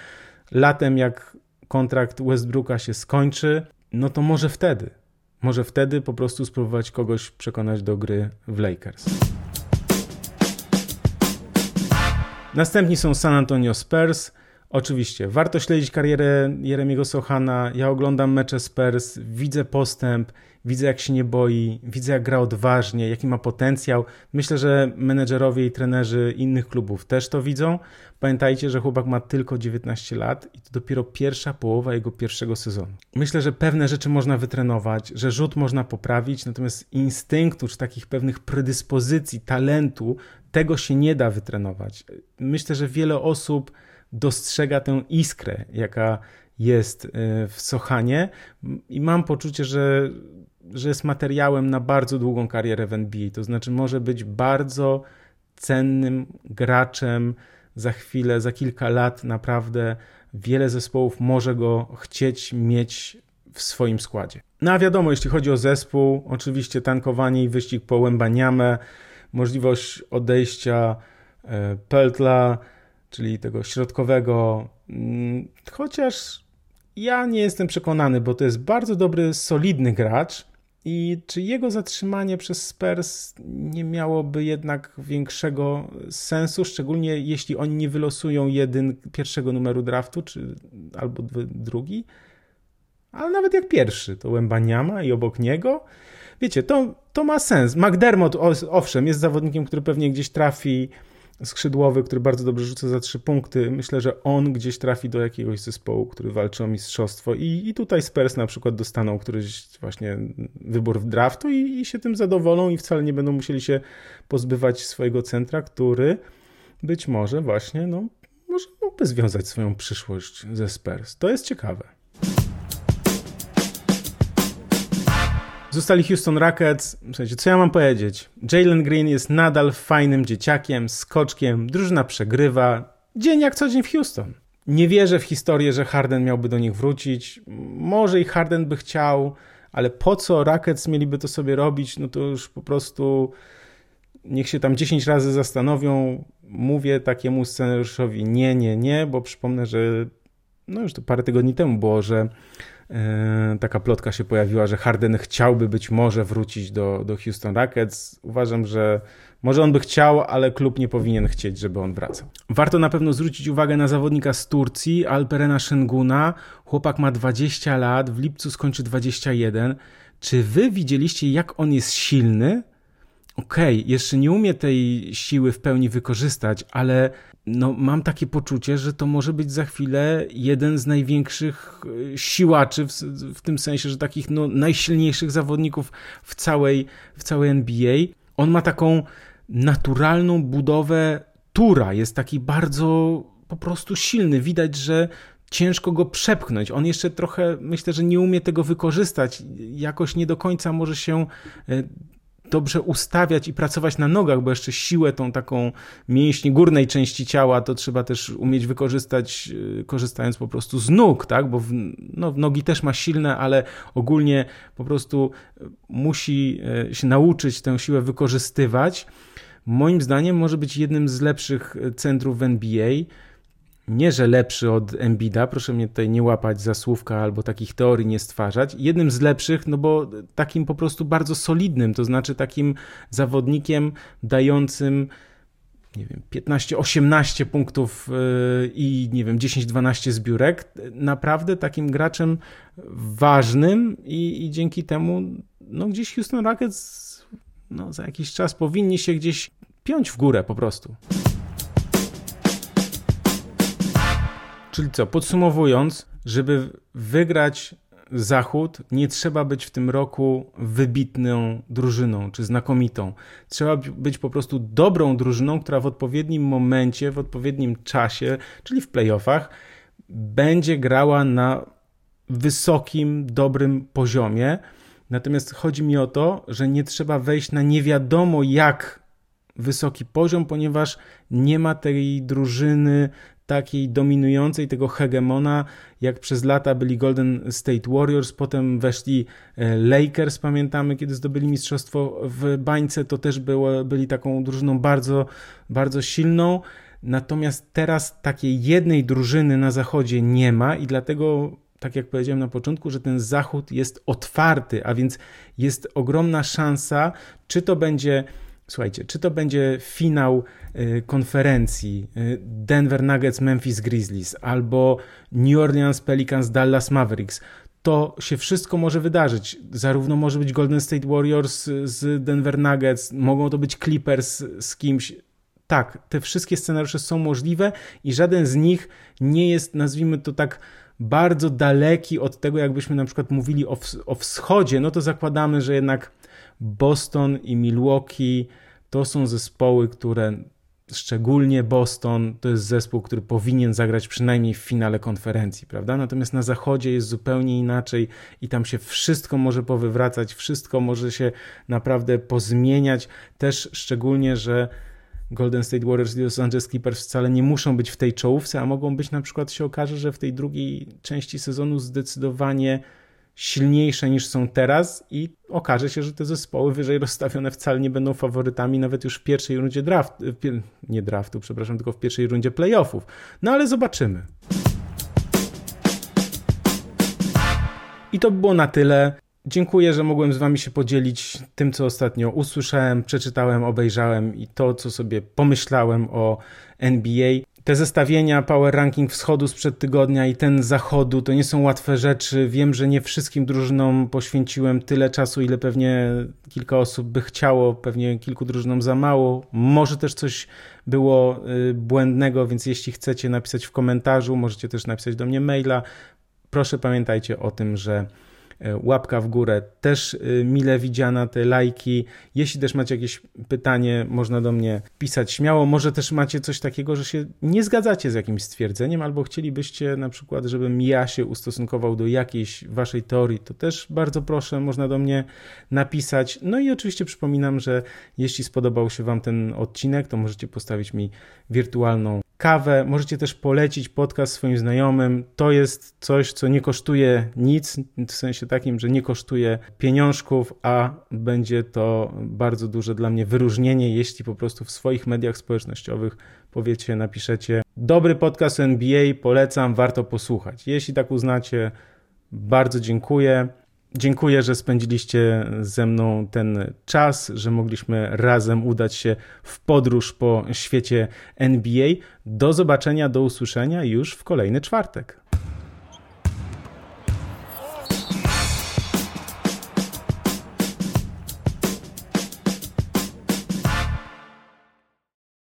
latem jak kontrakt Westbrooka się skończy, no to może wtedy, może wtedy po prostu spróbować kogoś przekonać do gry w Lakers. Następni są San Antonio Spurs. Oczywiście, warto śledzić karierę Jeremiego Sochana. Ja oglądam mecze Spurs, widzę postęp, widzę jak się nie boi, widzę jak gra odważnie, jaki ma potencjał. Myślę, że menedżerowie i trenerzy innych klubów też to widzą. Pamiętajcie, że chłopak ma tylko 19 lat i to dopiero pierwsza połowa jego pierwszego sezonu. Myślę, że pewne rzeczy można wytrenować, że rzut można poprawić, natomiast instynktu czy takich pewnych predyspozycji, talentu, tego się nie da wytrenować. Myślę, że wiele osób dostrzega tę iskrę, jaka jest e, w Sochanie i mam poczucie, że, że jest materiałem na bardzo długą karierę w NBA. To znaczy może być bardzo cennym graczem za chwilę, za kilka lat naprawdę wiele zespołów może go chcieć mieć w swoim składzie. No a wiadomo, jeśli chodzi o zespół, oczywiście tankowanie i wyścig po Łębaniamę, możliwość odejścia e, Peltla, czyli tego środkowego, mm, chociaż ja nie jestem przekonany, bo to jest bardzo dobry, solidny gracz i czy jego zatrzymanie przez Spurs nie miałoby jednak większego sensu, szczególnie jeśli oni nie wylosują jeden, pierwszego numeru draftu, czy albo drugi, ale nawet jak pierwszy, to Łębaniama i obok niego, wiecie, to, to ma sens. McDermott, owszem, jest zawodnikiem, który pewnie gdzieś trafi skrzydłowy, który bardzo dobrze rzuca za trzy punkty. Myślę, że on gdzieś trafi do jakiegoś zespołu, który walczy o mistrzostwo i, i tutaj Spurs na przykład dostaną któryś właśnie wybór w draftu i, i się tym zadowolą i wcale nie będą musieli się pozbywać swojego centra, który być może właśnie, no, może mógłby związać swoją przyszłość ze Spurs. To jest ciekawe. Zostali Houston Rockets. Słuchajcie, co ja mam powiedzieć? Jalen Green jest nadal fajnym dzieciakiem, skoczkiem, drużyna przegrywa. Dzień jak co dzień w Houston. Nie wierzę w historię, że Harden miałby do nich wrócić. Może i Harden by chciał, ale po co Rockets mieliby to sobie robić? No to już po prostu niech się tam 10 razy zastanowią. Mówię takiemu scenariuszowi nie, nie, nie, bo przypomnę, że no już to parę tygodni temu było, że taka plotka się pojawiła, że Harden chciałby być może wrócić do, do Houston Rockets. Uważam, że może on by chciał, ale klub nie powinien chcieć, żeby on wracał. Warto na pewno zwrócić uwagę na zawodnika z Turcji, Alperena Szenguna. Chłopak ma 20 lat, w lipcu skończy 21. Czy wy widzieliście, jak on jest silny? Okej, okay, jeszcze nie umie tej siły w pełni wykorzystać, ale no, mam takie poczucie, że to może być za chwilę jeden z największych e, siłaczy, w, w tym sensie, że takich no, najsilniejszych zawodników w całej, w całej NBA. On ma taką naturalną budowę tura, jest taki bardzo po prostu silny. Widać, że ciężko go przepchnąć. On jeszcze trochę, myślę, że nie umie tego wykorzystać. Jakoś nie do końca może się e, dobrze ustawiać i pracować na nogach, bo jeszcze siłę tą taką mięśni górnej części ciała to trzeba też umieć wykorzystać, y, korzystając po prostu z nóg, tak? Bo w, no, nogi też ma silne, ale ogólnie po prostu musi y, się nauczyć tę siłę wykorzystywać. Moim zdaniem może być jednym z lepszych centrów w NBA nie, że lepszy od Embida, proszę mnie tutaj nie łapać za słówka albo takich teorii nie stwarzać. Jednym z lepszych, no bo takim po prostu bardzo solidnym, to znaczy takim zawodnikiem dającym nie wiem, 15-18 punktów yy, i nie wiem, 10-12 zbiórek, naprawdę takim graczem ważnym i, i dzięki temu no gdzieś Houston Rockets no, za jakiś czas powinni się gdzieś piąć w górę po prostu. Czyli co, podsumowując, żeby wygrać Zachód, nie trzeba być w tym roku wybitną drużyną czy znakomitą. Trzeba być po prostu dobrą drużyną, która w odpowiednim momencie, w odpowiednim czasie, czyli w playoffach, będzie grała na wysokim, dobrym poziomie. Natomiast chodzi mi o to, że nie trzeba wejść na nie wiadomo jak wysoki poziom, ponieważ nie ma tej drużyny takiej dominującej, tego hegemona, jak przez lata byli Golden State Warriors, potem weszli e, Lakers, pamiętamy, kiedy zdobyli mistrzostwo w bańce, to też było, byli taką drużyną bardzo, bardzo silną. Natomiast teraz takiej jednej drużyny na zachodzie nie ma i dlatego tak jak powiedziałem na początku, że ten zachód jest otwarty, a więc jest ogromna szansa, czy to będzie Słuchajcie, czy to będzie finał y, konferencji y, Denver Nuggets Memphis Grizzlies albo New Orleans Pelicans Dallas Mavericks, to się wszystko może wydarzyć. Zarówno może być Golden State Warriors z Denver Nuggets, mogą to być Clippers z kimś. Tak, te wszystkie scenariusze są możliwe i żaden z nich nie jest, nazwijmy to tak, bardzo daleki od tego, jakbyśmy na przykład mówili o, o wschodzie, no to zakładamy, że jednak Boston i Milwaukee to są zespoły, które szczególnie Boston to jest zespół, który powinien zagrać przynajmniej w finale konferencji, prawda? Natomiast na zachodzie jest zupełnie inaczej i tam się wszystko może powywracać, wszystko może się naprawdę pozmieniać. Też szczególnie, że Golden State Warriors i Los Angeles Clippers wcale nie muszą być w tej czołówce, a mogą być na przykład się okaże, że w tej drugiej części sezonu zdecydowanie silniejsze niż są teraz i okaże się, że te zespoły wyżej rozstawione wcale nie będą faworytami nawet już w pierwszej rundzie draftu, nie draftu, przepraszam, tylko w pierwszej rundzie playoffów. No ale zobaczymy. I to by było na tyle. Dziękuję, że mogłem z Wami się podzielić tym, co ostatnio usłyszałem, przeczytałem, obejrzałem i to, co sobie pomyślałem o NBA. Te zestawienia Power Ranking Wschodu sprzed tygodnia i ten Zachodu to nie są łatwe rzeczy. Wiem, że nie wszystkim drużynom poświęciłem tyle czasu, ile pewnie kilka osób by chciało, pewnie kilku drużynom za mało. Może też coś było y, błędnego, więc jeśli chcecie napisać w komentarzu, możecie też napisać do mnie maila. Proszę pamiętajcie o tym, że łapka w górę też e, mile widziana, te lajki. Jeśli też macie jakieś pytanie, można do mnie pisać śmiało. Może też macie coś takiego, że się nie zgadzacie z jakimś stwierdzeniem, albo chcielibyście na przykład, żebym ja się ustosunkował do jakiejś waszej teorii, to też bardzo proszę, można do mnie napisać. No i oczywiście przypominam, że jeśli spodobał się wam ten odcinek, to możecie postawić mi wirtualną kawę. Możecie też polecić podcast swoim znajomym. To jest coś, co nie kosztuje nic, w sensie takim, że nie kosztuje pieniążków, a będzie to bardzo duże dla mnie wyróżnienie, jeśli po prostu w swoich mediach społecznościowych powiecie, napiszecie dobry podcast NBA, polecam, warto posłuchać. Jeśli tak uznacie, bardzo dziękuję. Dziękuję, że spędziliście ze mną ten czas, że mogliśmy razem udać się w podróż po świecie NBA. Do zobaczenia, do usłyszenia już w kolejny czwartek.